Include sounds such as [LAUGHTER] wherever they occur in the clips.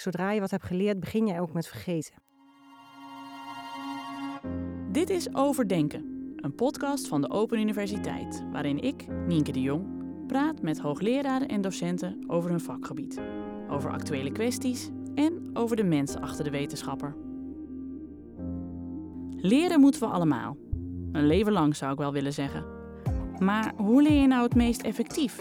zodra je wat hebt geleerd, begin je ook met vergeten. Dit is Overdenken, een podcast van de Open Universiteit, waarin ik, Nienke de Jong, praat met hoogleraren en docenten over hun vakgebied, over actuele kwesties en over de mensen achter de wetenschapper. Leren moeten we allemaal. Een leven lang zou ik wel willen zeggen. Maar hoe leer je nou het meest effectief?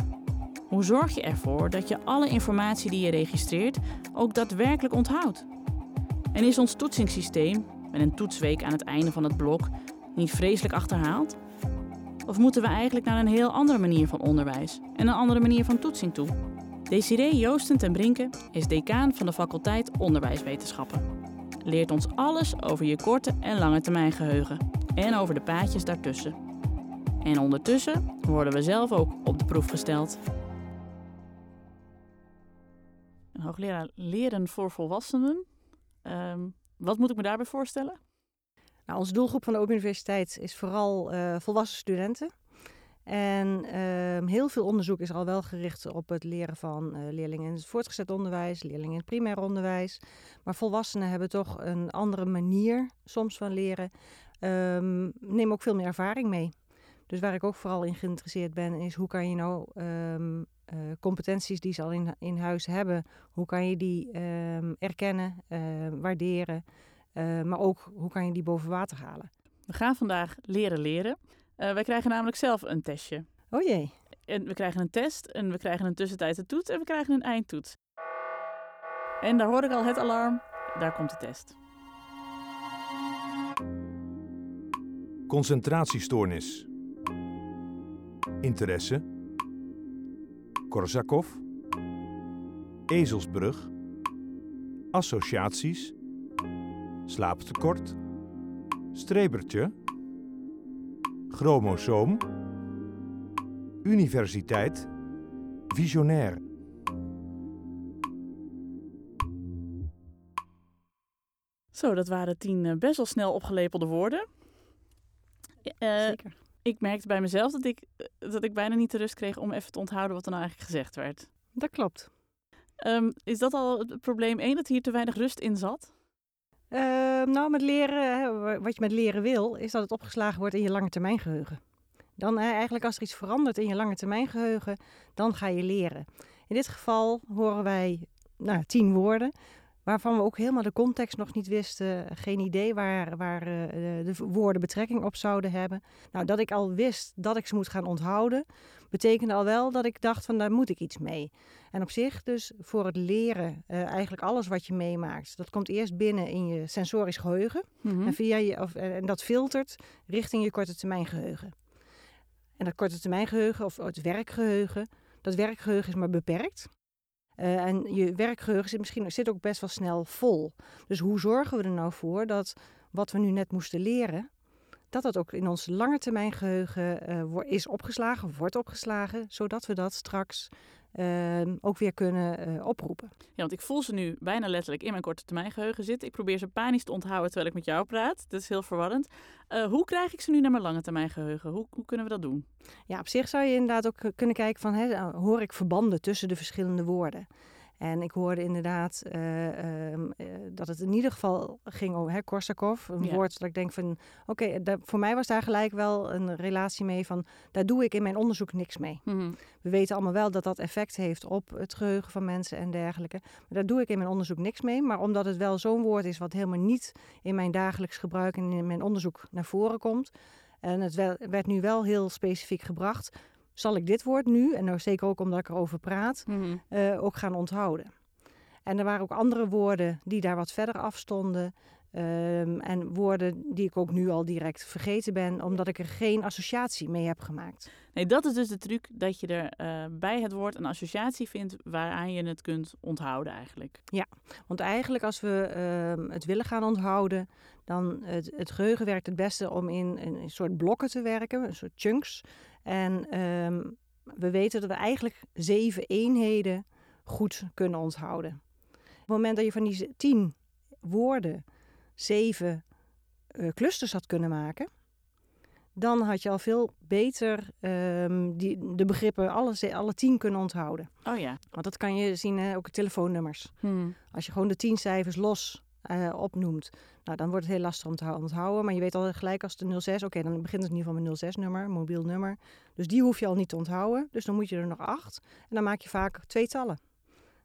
Hoe zorg je ervoor dat je alle informatie die je registreert ook daadwerkelijk onthoudt? En is ons toetsingssysteem, met een toetsweek aan het einde van het blok, niet vreselijk achterhaald? Of moeten we eigenlijk naar een heel andere manier van onderwijs en een andere manier van toetsing toe? Desiree Joosten ten Brinke is decaan van de faculteit Onderwijswetenschappen. Leert ons alles over je korte en lange termijn geheugen en over de paadjes daartussen. En ondertussen worden we zelf ook op de proef gesteld. Hoogleraar leren voor volwassenen. Ehm, wat moet ik me daarbij voorstellen? Nou, onze doelgroep van de Open Universiteit is vooral uh, volwassen studenten. En uh, heel veel onderzoek is al wel gericht op het leren van uh, leerlingen in het voortgezet onderwijs, leerlingen in het primair onderwijs. Maar volwassenen hebben toch een andere manier soms van leren. Um, neem ook veel meer ervaring mee. Dus waar ik ook vooral in geïnteresseerd ben, is hoe kan je nou uh, competenties die ze al in, in huis hebben, hoe kan je die um, erkennen, waarderen, maar ook hoe kan je die boven water halen. We gaan vandaag leren leren. Uh, wij krijgen namelijk zelf een testje. Oh jee. En we krijgen een test en we krijgen een tussentijdse toets en we krijgen een eindtoets. En daar hoor ik al het alarm. Daar komt de test. Concentratiestoornis. Interesse. Korsakov. Ezelsbrug. Associaties. Slaaptekort. Strebertje chromosoom, universiteit, visionair. Zo, dat waren tien uh, best wel snel opgelepelde woorden. Uh, Zeker. Ik merkte bij mezelf dat ik, eh, dat ik bijna niet de rust kreeg om even te onthouden wat er nou eigenlijk gezegd werd. Dat klopt. Um, is dat al het probleem één, dat hier te weinig rust in zat? Uh, nou, met leren, wat je met leren wil, is dat het opgeslagen wordt in je lange termijn geheugen. Dan eigenlijk als er iets verandert in je lange termijn geheugen, dan ga je leren. In dit geval horen wij nou, tien woorden waarvan we ook helemaal de context nog niet wisten. Geen idee waar, waar uh, de woorden betrekking op zouden hebben. Nou, dat ik al wist dat ik ze moet gaan onthouden, betekende al wel dat ik dacht van daar moet ik iets mee. En op zich dus voor het leren, uh, eigenlijk alles wat je meemaakt, dat komt eerst binnen in je sensorisch geheugen. Mm-hmm. en, via je, of, en dat filtert richting je korte termijn geheugen. En dat korte termijn geheugen of het werkgeheugen, dat werkgeheugen is maar beperkt. Uh, en je werkgeheugen zit misschien zit ook best wel snel vol. Dus hoe zorgen we er nou voor dat wat we nu net moesten leren, dat dat ook in ons langetermijngeheugen uh, is opgeslagen, wordt opgeslagen, zodat we dat straks uh, ook weer kunnen uh, oproepen. Ja, want ik voel ze nu bijna letterlijk in mijn korte termijn geheugen zitten. Ik probeer ze panisch te onthouden terwijl ik met jou praat. Dat is heel verwarrend. Uh, hoe krijg ik ze nu naar mijn lange termijn geheugen? Hoe, hoe, kunnen we dat doen? Ja, op zich zou je inderdaad ook kunnen kijken van, hè, hoor ik verbanden tussen de verschillende woorden? En ik hoorde inderdaad uh, uh, dat het in ieder geval ging over hè, Korsakov. Een ja. woord dat ik denk van, oké, okay, voor mij was daar gelijk wel een relatie mee van, daar doe ik in mijn onderzoek niks mee. Mm-hmm. We weten allemaal wel dat dat effect heeft op het geheugen van mensen en dergelijke. Maar daar doe ik in mijn onderzoek niks mee. Maar omdat het wel zo'n woord is wat helemaal niet in mijn dagelijks gebruik en in mijn onderzoek naar voren komt. En het werd nu wel heel specifiek gebracht zal ik dit woord nu, en nou zeker ook omdat ik erover praat, mm-hmm. uh, ook gaan onthouden. En er waren ook andere woorden die daar wat verder afstonden. Um, en woorden die ik ook nu al direct vergeten ben, omdat ik er geen associatie mee heb gemaakt. Nee, dat is dus de truc dat je er uh, bij het woord een associatie vindt waaraan je het kunt onthouden eigenlijk. Ja, want eigenlijk als we uh, het willen gaan onthouden, dan het, het geheugen werkt het beste om in, in een soort blokken te werken, een soort chunks. En um, we weten dat we eigenlijk zeven eenheden goed kunnen onthouden. Op het moment dat je van die tien woorden zeven uh, clusters had kunnen maken, dan had je al veel beter ehm, die, de begrippen alle, alle tien kunnen onthouden. Oh ja. Want dat kan je zien, hè, ook in telefoonnummers. Hmm. Als je gewoon de tien cijfers los eh, opnoemt, nou, dan wordt het heel lastig om te hou- onthouden. Maar je weet al gelijk als de 06, oké, dan begint het in ieder geval met 06-nummer, mobiel nummer. Dus die hoef je al niet te onthouden. Dus dan moet je er nog acht. En dan maak je vaak tweetallen.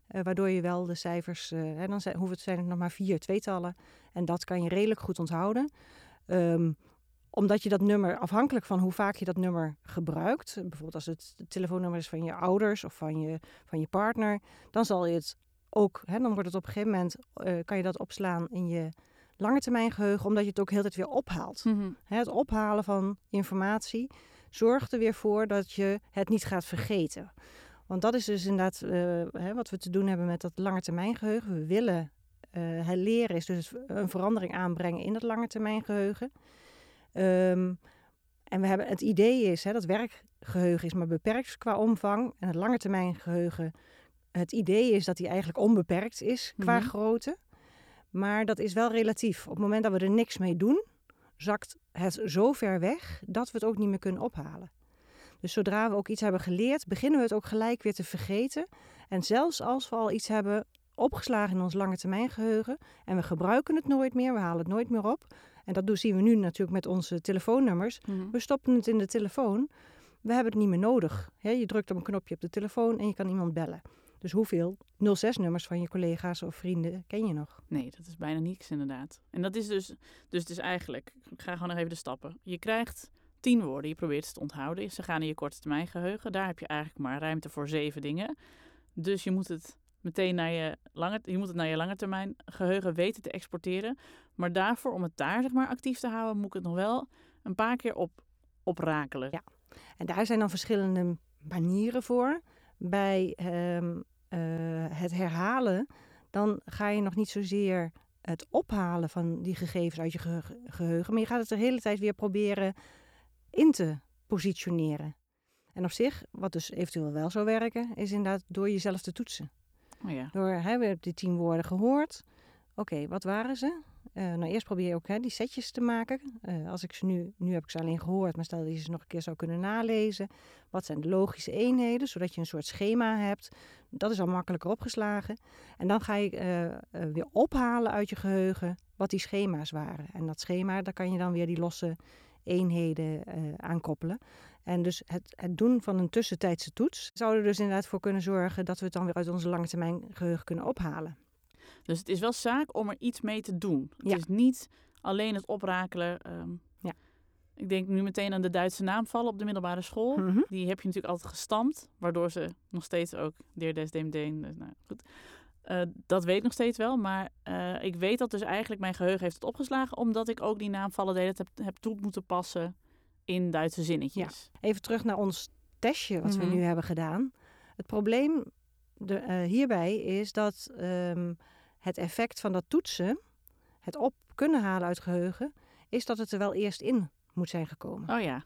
Eh waardoor je wel de cijfers, eh, hè, dan zijn, hoeven het zijn het nog maar vier tweetallen. En dat kan je redelijk goed onthouden. Ehm, omdat je dat nummer, afhankelijk van hoe vaak je dat nummer gebruikt, bijvoorbeeld als het telefoonnummer is van je ouders of van je, van je partner, dan zal je het ook, hè, dan wordt het op een gegeven moment, eh, kan je dat opslaan in je lange termijn geheugen, omdat je het ook heel de tijd weer ophaalt. Mhm. Hè, het ophalen van informatie zorgt er weer voor dat je het niet gaat vergeten. Want dat is dus inderdaad eh, hè, wat we te doen hebben met dat lange termijn geheugen. We willen eh, leren is dus een verandering aanbrengen in dat lange termijn geheugen. Ehm, en we hebben, het idee is hè, dat werkgeheugen is maar beperkt qua omvang. En het lange termijn geheugen, het idee is dat die eigenlijk onbeperkt is qua Mhm. grootte. Maar dat is wel relatief. Op het moment dat we er niks mee doen, zakt het zo ver weg dat we het ook niet meer kunnen ophalen. Dus zodra we ook iets hebben geleerd, beginnen we het ook gelijk weer te vergeten. En zelfs als we al iets hebben opgeslagen in ons lange termijn geheugen en we gebruiken het nooit meer, we halen het nooit meer op. En dat doen- zien we nu natuurlijk met onze telefoonnummers. Mhm. We stoppen het in de telefoon. We hebben het niet meer nodig. Je drukt op een knopje op de telefoon en je kan iemand bellen. Dus hoeveel 06-nummers van je collega's of vrienden ken je nog? Nee, dat is bijna niks inderdaad. En dat is dus, dus het is eigenlijk, ik ga gewoon nog even de stappen. Je krijgt tien woorden, je probeert ze te onthouden. Ze gaan in je korte termijn geheugen. Daar heb je eigenlijk maar ruimte voor zeven dingen. Dus je moet het meteen naar je lange, je moet het naar je lange termijn geheugen weten te exporteren. Maar daarvoor, om het daar zeg maar actief te houden, moet ik het nog wel een paar keer op, oprakelen. Ja. En daar zijn dan verschillende manieren voor. Bij ehm, eh, het herhalen, dan ga je nog niet zozeer het ophalen van die gegevens uit je gehe- geheugen, maar je gaat het de hele tijd weer proberen in te positioneren. En op zich, wat dus eventueel wel zou werken, is inderdaad door jezelf te toetsen. Oh ja. Door, hè, we hebben die tien woorden gehoord. Oké, wat waren ze? Eh, nou, eerst probeer je ook hè, die setjes te maken. Eh, als ik ze nu, nu heb ik ze alleen gehoord, maar stel dat je ze nog een keer zou kunnen nalezen. Wat zijn de logische eenheden, zodat je een soort schema hebt. Dat is al makkelijker opgeslagen. En dan ga je eh, weer ophalen uit je geheugen wat die schema's waren. En dat schema, daar kan je dan weer die losse eenheden eh aan koppelen. En dus het, het doen van een tussentijdse toets zou er dus inderdaad voor kunnen zorgen dat we het dan weer uit onze lange termijn geheugen kunnen ophalen. Dus het is wel zaak om er iets mee te doen. Het Ja. is niet alleen het oprakelen. ehm, Ja. Ik denk nu meteen aan de Duitse naamvallen op de middelbare school. Mhm. Die heb je natuurlijk altijd gestampt, waardoor ze nog steeds ook Deer des Dem Deen. Dus nou goed. Eh, dat weet ik nog steeds wel, maar eh, ik weet dat dus eigenlijk mijn geheugen heeft het opgeslagen, omdat ik ook die naamvallen de hele tijd heb, heb toe moeten passen in Duitse zinnetjes. Even terug naar ons testje wat Mhm. we nu hebben gedaan. Het probleem de, eh, hierbij is dat ehm, het effect van dat toetsen, het op kunnen halen uit geheugen, is dat het er wel eerst in moet zijn gekomen. Oh ja,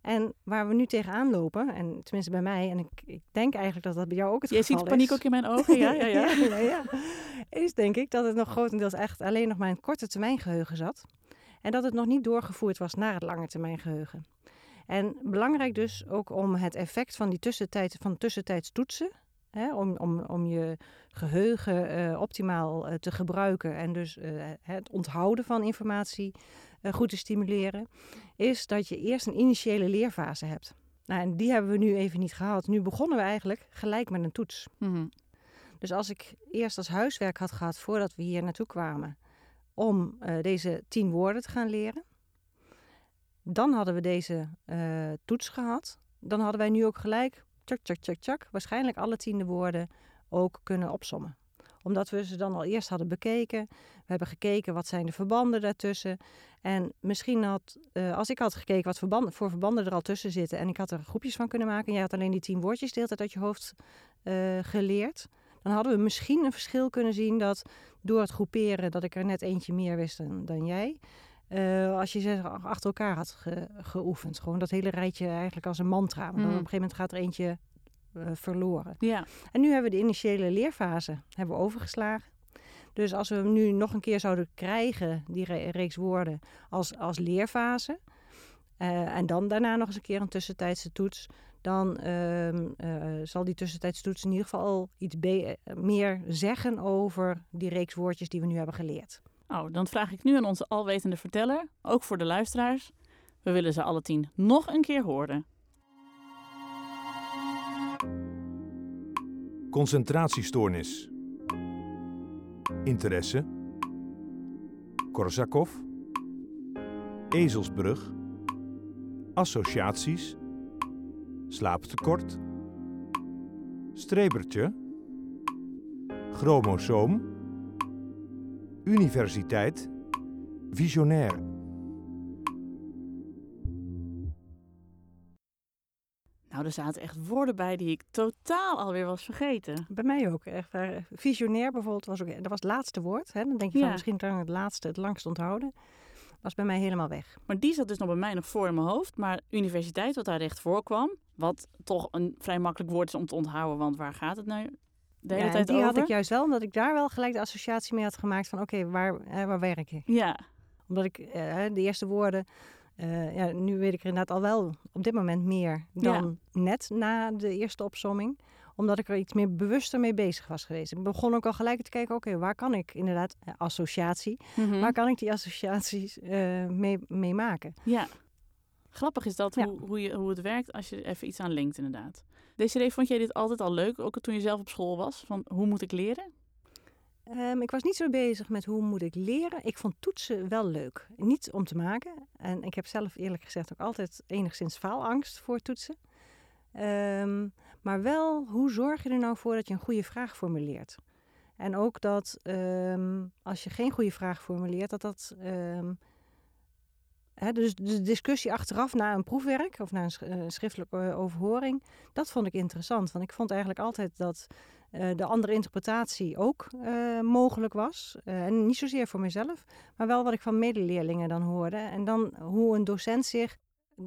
En waar we nu tegenaan lopen, en tenminste bij mij, en ik, ik denk eigenlijk dat dat bij jou ook het je geval ziet de paniek is. ook in mijn ogen. Ja, ja, ja. [LAUGHS] ja, ja. Is denk ik dat het nog grotendeels echt alleen nog maar in het korte termijn geheugen zat. En dat het nog niet doorgevoerd was naar het lange termijn geheugen. En belangrijk dus ook om het effect van die tussentijd, van tussentijds toetsen, hè, om, om, om je geheugen eh, optimaal eh, te gebruiken en dus eh, het onthouden van informatie goed te stimuleren, is dat je eerst een initiële leerfase hebt. Nou, en die hebben we nu even niet gehad. Nu begonnen we eigenlijk gelijk met een toets. Mhm. Dus als ik eerst als huiswerk had gehad voordat we hier naartoe kwamen om deze tien woorden te gaan leren, dan hadden we deze toets gehad. Dan hadden wij nu ook gelijk, tjak, tjak, tjak, tjak, waarschijnlijk alle tiende woorden ook kunnen opsommen. Omdat we ze dan al eerst hadden bekeken. We hebben gekeken wat zijn de verbanden daartussen. En misschien had, eh, als ik had gekeken wat verbanden, voor verbanden er al tussen zitten en ik had er groepjes van kunnen maken. En jij had alleen die tien woordjes de hele uit je hoofd eh, geleerd dan hadden we misschien een verschil kunnen zien dat door het groeperen dat ik er net eentje meer wist dan, dan jij. Eh, als je ze achter elkaar had ge- geoefend. Gewoon dat hele rijtje eigenlijk als een mantra. Maar dan op een gegeven moment gaat er eentje eh, verloren. ja. En nu hebben we de initiële leerfase hebben we overgeslagen. Dus als we hem nu nog een keer zouden krijgen, die re- reeks woorden, als, als leerfase. Eh, en dan daarna nog eens een keer een tussentijdse toets. Dan ehm, eh, zal die tussentijdse toets in ieder geval al iets meer zeggen over die reeks woordjes die we nu hebben geleerd. Oh, dan vraag ik nu aan onze alwetende verteller, ook voor de luisteraars. We willen ze alle tien nog een keer horen. Concentratiestoornis. Interesse. Korsakov. Ezelsbrug. Associaties. Slaaptekort. Strebertje. Chromosoom. Universiteit. Visionair. Nou, er zaten echt woorden bij die ik totaal alweer was vergeten. Bij mij ook. Echt, eh, visionair bijvoorbeeld was ook, dat was het laatste woord. Hè? Dan denk je Ja. van misschien kan ik het laatste het langst onthouden. Was bij mij helemaal weg. Maar die zat dus nog bij mij nog voor in mijn hoofd. Maar universiteit, wat daar recht voor kwam, wat toch een vrij makkelijk woord is om te onthouden, want waar gaat het nou de hele Ja, en tijd die over? had ik juist wel, omdat ik daar wel gelijk de associatie mee had gemaakt van oké, waar, eh, waar werk ik? Ja, Omdat ik eh, de eerste woorden, eh, ja, nu weet ik er inderdaad al wel op dit moment meer dan net na de eerste opsomming. Omdat ik er iets meer bewuster mee bezig was geweest. Ik begon ook al gelijk te kijken, oké, waar kan ik inderdaad, associatie, Mhm. waar kan ik die associaties mee, mee maken? ja. Grappig is dat Ja. hoe, hoe, je, hoe het werkt als je er even iets aan linkt, inderdaad. DCD, vond jij dit altijd al leuk, ook toen je zelf op school was? Van hoe moet ik leren? Ehm, ik was niet zo bezig met hoe moet ik leren. Ik vond toetsen wel leuk. Niet om te maken. En ik heb zelf eerlijk gezegd ook altijd enigszins faalangst voor toetsen. Ehm, maar wel, hoe zorg je er nou voor dat je een goede vraag formuleert? En ook dat ehm, als je geen goede vraag formuleert, dat dat. Dus de discussie achteraf na een proefwerk of na een eh, schriftelijke eh, overhoring, dat vond ik interessant. Want ik vond eigenlijk altijd dat eh, de andere interpretatie ook mogelijk was. En niet zozeer voor mezelf, maar wel wat ik van medeleerlingen dan hoorde. En dan hoe een docent zich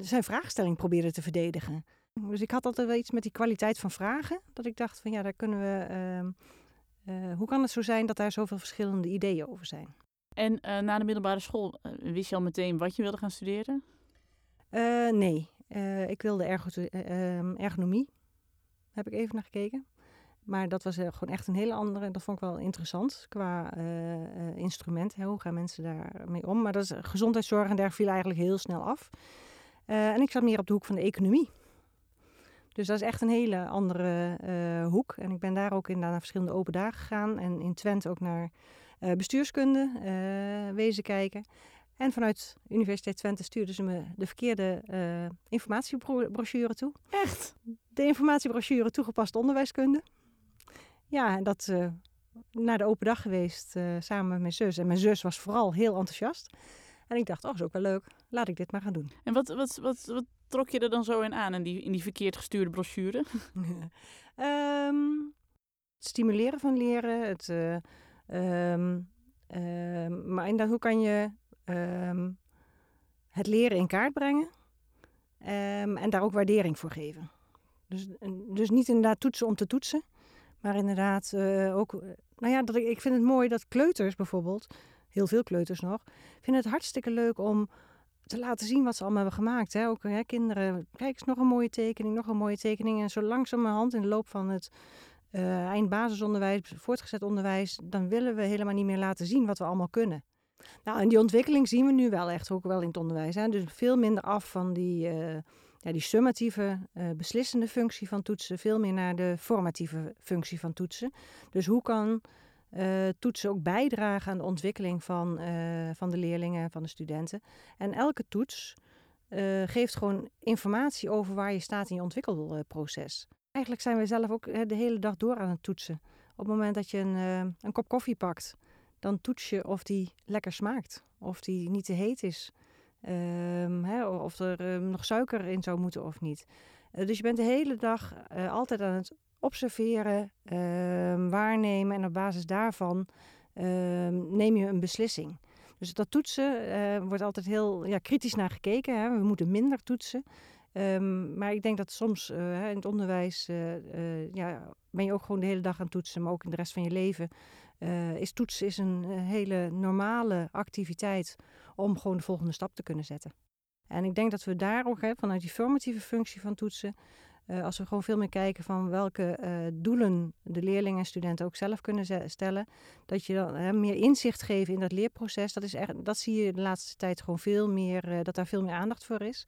zijn vraagstelling probeerde te verdedigen. Dus ik had altijd wel iets met die kwaliteit van vragen. Dat ik dacht van ja, daar kunnen we. ehm, eh, hoe kan het zo zijn dat daar zoveel verschillende ideeën over zijn? En eh, na de middelbare school, eh, wist je al meteen wat je wilde gaan studeren? Eh, nee, ik wilde eh, ehm, ergonomie. Heb ik even naar gekeken. Maar dat was gewoon echt een hele andere. Dat vond ik wel interessant qua instrument. Hoe gaan mensen daarmee om? Maar dat is, gezondheidszorg en daar viel eigenlijk heel snel af. En ik zat meer op de hoek van de economie. Dus dat is echt een hele andere hoek. En ik ben daar ook inderdaad naar verschillende open dagen gegaan. En in Twente ook naar eh, bestuurskunde eh, wezen kijken. En vanuit Universiteit Twente stuurden ze me de verkeerde eh, informatiebrochure toe. Echt? De informatiebrochure toegepast onderwijskunde. Ja, en dat naar de open dag geweest samen met mijn zus. En mijn zus was vooral heel enthousiast. En ik dacht, oh, is ook wel leuk. Laat ik dit maar gaan doen. En wat, wat, wat, wat trok je er dan zo in aan, in die, in die verkeerd gestuurde brochure? [LAUGHS] Ehm, het stimuleren van leren. Het, ehm, ehm, maar inderdaad, hoe kan je ehm, het leren in kaart brengen? En daar ook waardering voor geven. Dus, dus niet inderdaad toetsen om te toetsen. Maar inderdaad eh, ook... eh, Nou ja, dat ik, ik vind het mooi dat kleuters bijvoorbeeld... Heel veel kleuters nog... vinden het hartstikke leuk om te laten zien wat ze allemaal hebben gemaakt. Hè? Ook hè, kinderen, kijk eens nog een mooie tekening, nog een mooie tekening. En zo langzamerhand in de loop van het eh eindbasisonderwijs, voortgezet onderwijs, dan willen we helemaal niet meer laten zien wat we allemaal kunnen. Nou, en die ontwikkeling zien we nu wel echt, ook wel in het onderwijs. Hè? Dus veel minder af van die, eh, ja, die summatieve, eh, beslissende functie van toetsen, veel meer naar de formatieve functie van toetsen. Dus hoe kan toetsen ook bijdragen aan de ontwikkeling van, van de leerlingen, van de studenten? En elke toets geeft gewoon informatie over waar je staat in je ontwikkelproces. Eigenlijk zijn we zelf ook de hele dag door aan het toetsen. Op het moment dat je een, eh, een kop koffie pakt, dan toets je of die lekker smaakt. Of die niet te heet is. Ehm, of er eh, nog suiker in zou moeten of niet. Eh, dus je bent de hele dag eh, altijd aan het observeren, ehm, waarnemen. En op basis daarvan ehm, neem je een beslissing. Dus dat toetsen wordt altijd heel ja, kritisch naar gekeken. Hè. We moeten minder toetsen. Ehm, maar ik denk dat soms eh, in het onderwijs eh, eh, ja, ben je ook gewoon de hele dag aan toetsen, maar ook in de rest van je leven. is toetsen is een hele normale activiteit om gewoon de volgende stap te kunnen zetten. En ik denk dat we daar ook hè, vanuit die formatieve functie van toetsen, als we gewoon veel meer kijken van welke doelen de leerlingen en studenten ook zelf kunnen stellen, dat je dan meer inzicht geeft in dat leerproces. Dat, is echt, dat zie je de laatste tijd gewoon veel meer, dat daar veel meer aandacht voor is.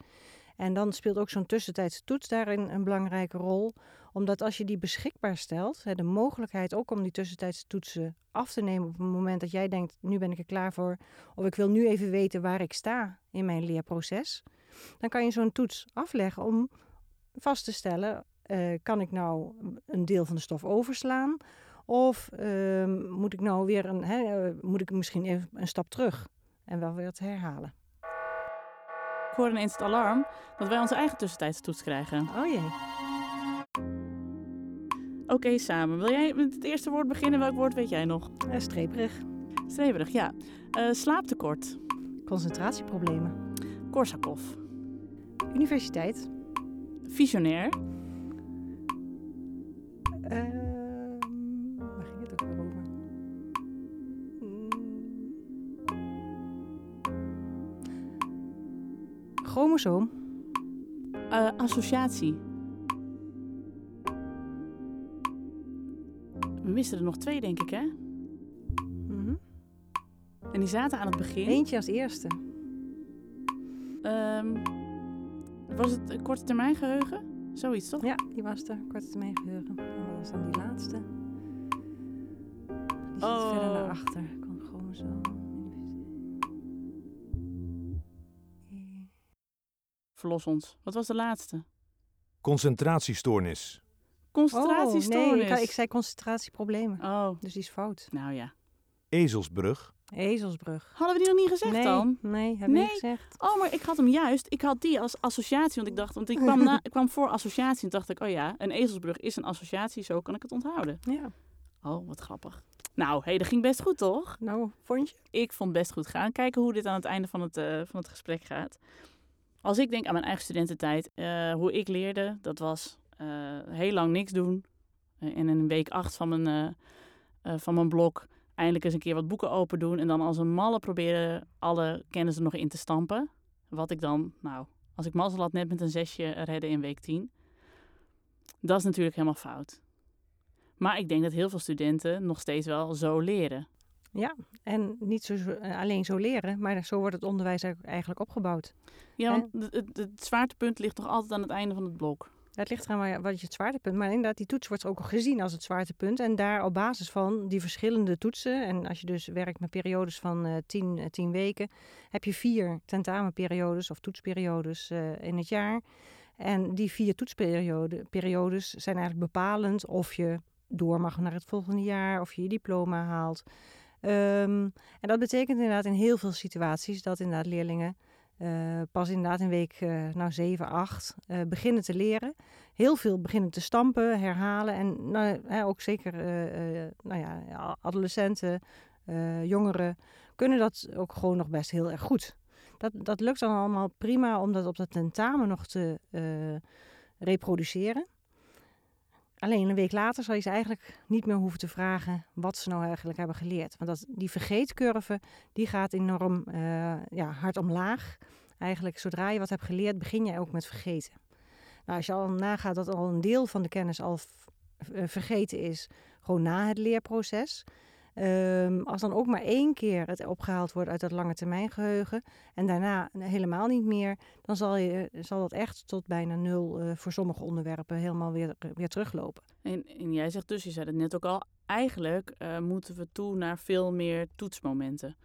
En dan speelt ook zo'n tussentijdse toets daarin een belangrijke rol. Omdat als je die beschikbaar stelt, de mogelijkheid ook om die tussentijdse toetsen af te nemen op het moment dat jij denkt, nu ben ik er klaar voor, of ik wil nu even weten waar ik sta in mijn leerproces, dan kan je zo'n toets afleggen om vast te stellen, uh, kan ik nou een deel van de stof overslaan? Of uh, moet ik nou weer een, hè, moet ik misschien even een stap terug en wel weer het herhalen? Ik hoor ineens het alarm dat wij onze eigen tussentijdse toets krijgen. Oh jee. Oké, okay, samen. Wil jij met het eerste woord beginnen? Welk woord weet jij nog? Uh, streperig. Streperig, ja. Uh, slaaptekort. Concentratieproblemen. Korsakoff. Universiteit. Visionair. Uh, Chromosoom. Uh, associatie. We misten er nog twee, denk ik, hè? Mm -hmm. En die zaten aan het begin. Eentje als eerste. Um, was het korte termijn geheugen? Zoiets, toch? Ja, die was de korte termijn geheugen. En dat was dan die laatste. Die zit Oh. verder naar achter. Kon gewoon zo. Verlos ons. Wat was de laatste? Concentratiestoornis. Concentratiestoornis. Oh, nee, ik, ik zei concentratieproblemen. Oh, Dus die is fout. nou ja. Ezelsbrug. Ezelsbrug. Hadden we die nog niet gezegd nee, dan? nee, heb ik Nee. niet gezegd. Oh, maar ik had hem juist. Ik had die als associatie. Want ik dacht, want ik kwam, na, ik kwam voor associatie. En dacht ik, oh ja, een ezelsbrug is een associatie. Zo kan ik het onthouden. Ja. Oh, wat grappig. Nou, hé, dat ging best goed, toch? Nou, vond je? Ik vond het best goed gaan. Kijken hoe dit aan het einde van het, eh, van het gesprek gaat. Als ik denk aan mijn eigen studententijd, eh, hoe ik leerde, dat was eh, heel lang niks doen. Eh, en in week acht van mijn, eh, eh, van mijn blok eindelijk eens een keer wat boeken open doen. En dan als een malle proberen alle kennis er nog in te stampen. Wat ik dan, nou, als ik mazzel had, net met een zesje redden in week 10. Dat is natuurlijk helemaal fout. Maar ik denk dat heel veel studenten nog steeds wel zo leren. Ja, en niet zo, eh, alleen zo leren, maar zo wordt het onderwijs eigenlijk- opgebouwd. Ja, want het, het, het zwaartepunt ligt nog altijd aan het einde van het blok. Het ligt eraan wat je het zwaartepunt Maar inderdaad, die toets wordt ook gezien als het zwaartepunt. En daar op basis van die verschillende toetsen. En als je dus werkt met periodes van eh 10 10 tien weken, heb je vier tentamenperiodes of toetsperiodes eh, in het jaar. En die vier toetsperiodes zijn eigenlijk bepalend of je door mag naar het volgende jaar, of je je diploma haalt. Ehm, en dat betekent inderdaad in heel veel situaties dat inderdaad leerlingen eh, pas inderdaad in week eh, nou, 7, 8 eh, beginnen te leren. Heel veel beginnen te stampen, herhalen. En nou, ook zeker nou ja, adolescenten, jongeren kunnen dat ook gewoon nog best heel erg goed. Dat, dat lukt dan allemaal prima om dat op dat tentamen nog te reproduceren. Alleen een week later zal je ze eigenlijk niet meer hoeven te vragen wat ze nou eigenlijk hebben geleerd. Want dat, die vergeetcurve die gaat enorm eh, ja, hard omlaag. Eigenlijk zodra je wat hebt geleerd, begin je ook met vergeten. Nou, als je al nagaat dat al een deel van de kennis al eh, vergeten is, gewoon na het leerproces. Ehm, als dan ook maar één keer het opgehaald wordt uit dat lange termijn geheugen en daarna helemaal niet meer, dan zal, je, zal dat echt tot bijna nul eh, voor sommige onderwerpen helemaal weer, weer teruglopen. En, en jij zegt dus, je zei het net ook al, eigenlijk eh, moeten we toe naar veel meer toetsmomenten.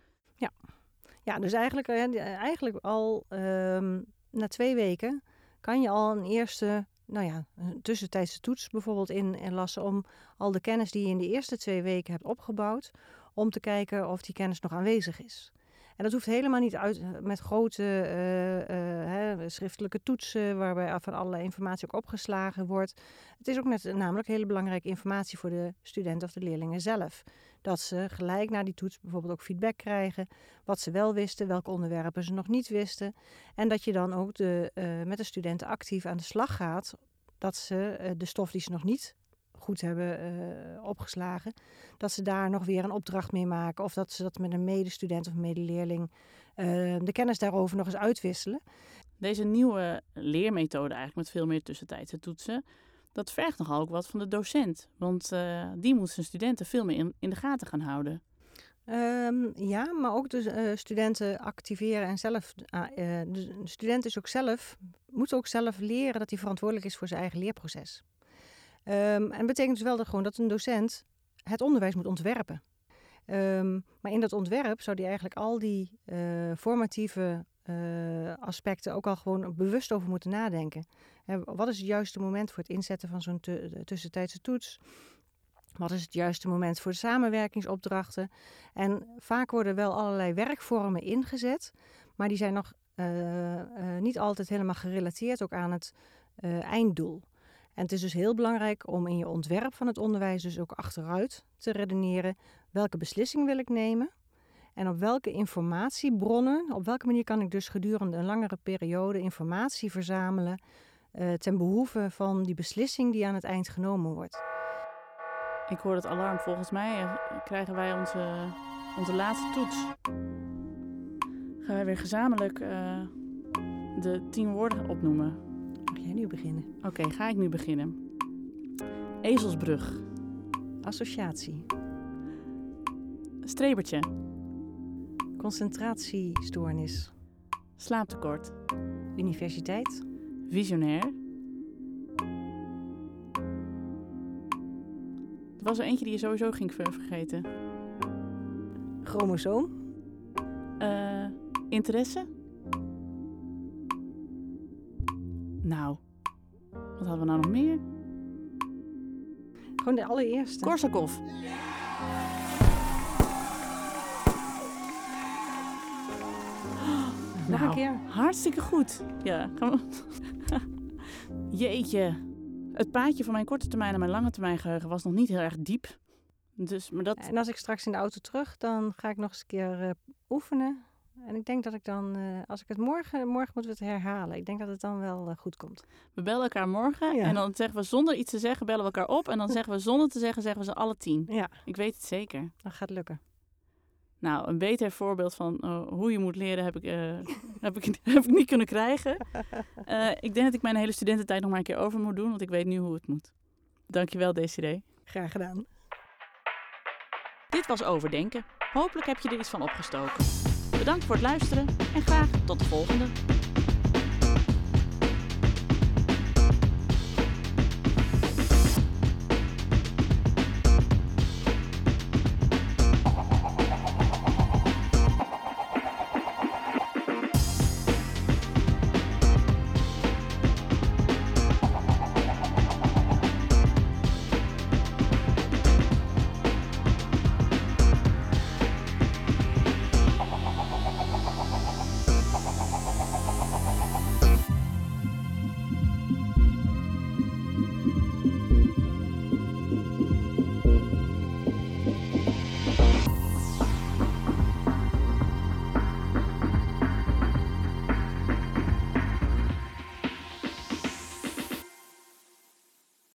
Ja, dus eigenlijk, eh, eigenlijk al ehm, na twee weken kan je al een eerste, nou ja, een tussentijdse toets bijvoorbeeld in, inlassen om al de kennis die je in de eerste twee weken hebt opgebouwd, om te kijken of die kennis nog aanwezig is. En dat hoeft helemaal niet uit, met grote eh, eh, schriftelijke toetsen, waarbij van allerlei informatie ook opgeslagen wordt. Het is ook net namelijk hele belangrijke informatie voor de studenten of de leerlingen zelf. Dat ze gelijk na die toets bijvoorbeeld ook feedback krijgen wat ze wel wisten, welke onderwerpen ze nog niet wisten. En dat je dan ook de, eh, met de studenten actief aan de slag gaat. Dat ze eh, de stof die ze nog niet goed hebben eh, opgeslagen, dat ze daar nog weer een opdracht mee maken. Of dat ze dat met een medestudent of medeleerling de kennis daarover nog eens uitwisselen. Deze nieuwe leermethode eigenlijk met veel meer tussentijdse toetsen, dat vergt nogal ook wat van de docent. Want uh, die moet zijn studenten veel meer in, in de gaten gaan houden. Um, ja, maar ook de uh, studenten activeren en zelf. Uh, de student is ook zelf, moet ook zelf leren dat hij verantwoordelijk is voor zijn eigen leerproces. Um, en dat betekent dus wel dat, gewoon dat een docent het onderwijs moet ontwerpen. Um, maar in dat ontwerp zou die eigenlijk al die uh, formatieve uh, aspecten ook al gewoon bewust over moeten nadenken. He, wat is het juiste moment voor het inzetten van zo'n tussentijdse toets? Wat is het juiste moment voor de samenwerkingsopdrachten? En vaak worden wel allerlei werkvormen ingezet, maar die zijn nog uh, niet altijd helemaal gerelateerd ook aan het einddoel. En het is dus heel belangrijk om in je ontwerp van het onderwijs dus ook achteruit te redeneren. Welke beslissing wil ik nemen? En op welke informatiebronnen, op welke manier kan ik dus gedurende een langere periode informatie verzamelen ten behoeve van die beslissing die aan het eind genomen wordt. Ik hoor het alarm. Volgens mij krijgen wij onze, onze laatste toets. Gaan wij weer gezamenlijk uh, de tien woorden opnoemen. Mag jij nu beginnen? Oké, okay, ga ik nu beginnen. Ezelsbrug. Associatie. Strebertje. Concentratiestoornis. Slaaptekort. Universiteit. Visionair. Er was er eentje die je sowieso ging vergeten. Chromosoom. Uh, interesse. Nou, wat hadden we nou nog meer? Gewoon de allereerste. Korsakov. Nou, een keer. Hartstikke goed. Ja, gaan [LAUGHS] we. Jeetje. Het paadje van mijn korte termijn en mijn lange termijn geheugen was nog niet heel erg diep. Dus, maar dat... En als ik straks in de auto terug, dan ga ik nog eens een keer uh, oefenen. En ik denk dat ik dan, uh, als ik het morgen, morgen moeten we het herhalen. Ik denk dat het dan wel uh, goed komt. We bellen elkaar morgen ja. en dan zeggen we zonder iets te zeggen, bellen we elkaar op. En dan zeggen we zonder te zeggen, zeggen we ze alle tien. Ja. Ik weet het zeker. Dat gaat lukken. Nou, een beter voorbeeld van uh, hoe je moet leren heb ik, uh, [LAUGHS] heb ik, [LAUGHS] heb ik niet kunnen krijgen. Uh, ik denk dat ik mijn hele studententijd nog maar een keer over moet doen, want ik weet nu hoe het moet. Dankjewel, Desiree. Graag gedaan. Dit was Overdenken. Hopelijk heb je er iets van opgestoken. Bedankt voor het luisteren en graag tot de volgende.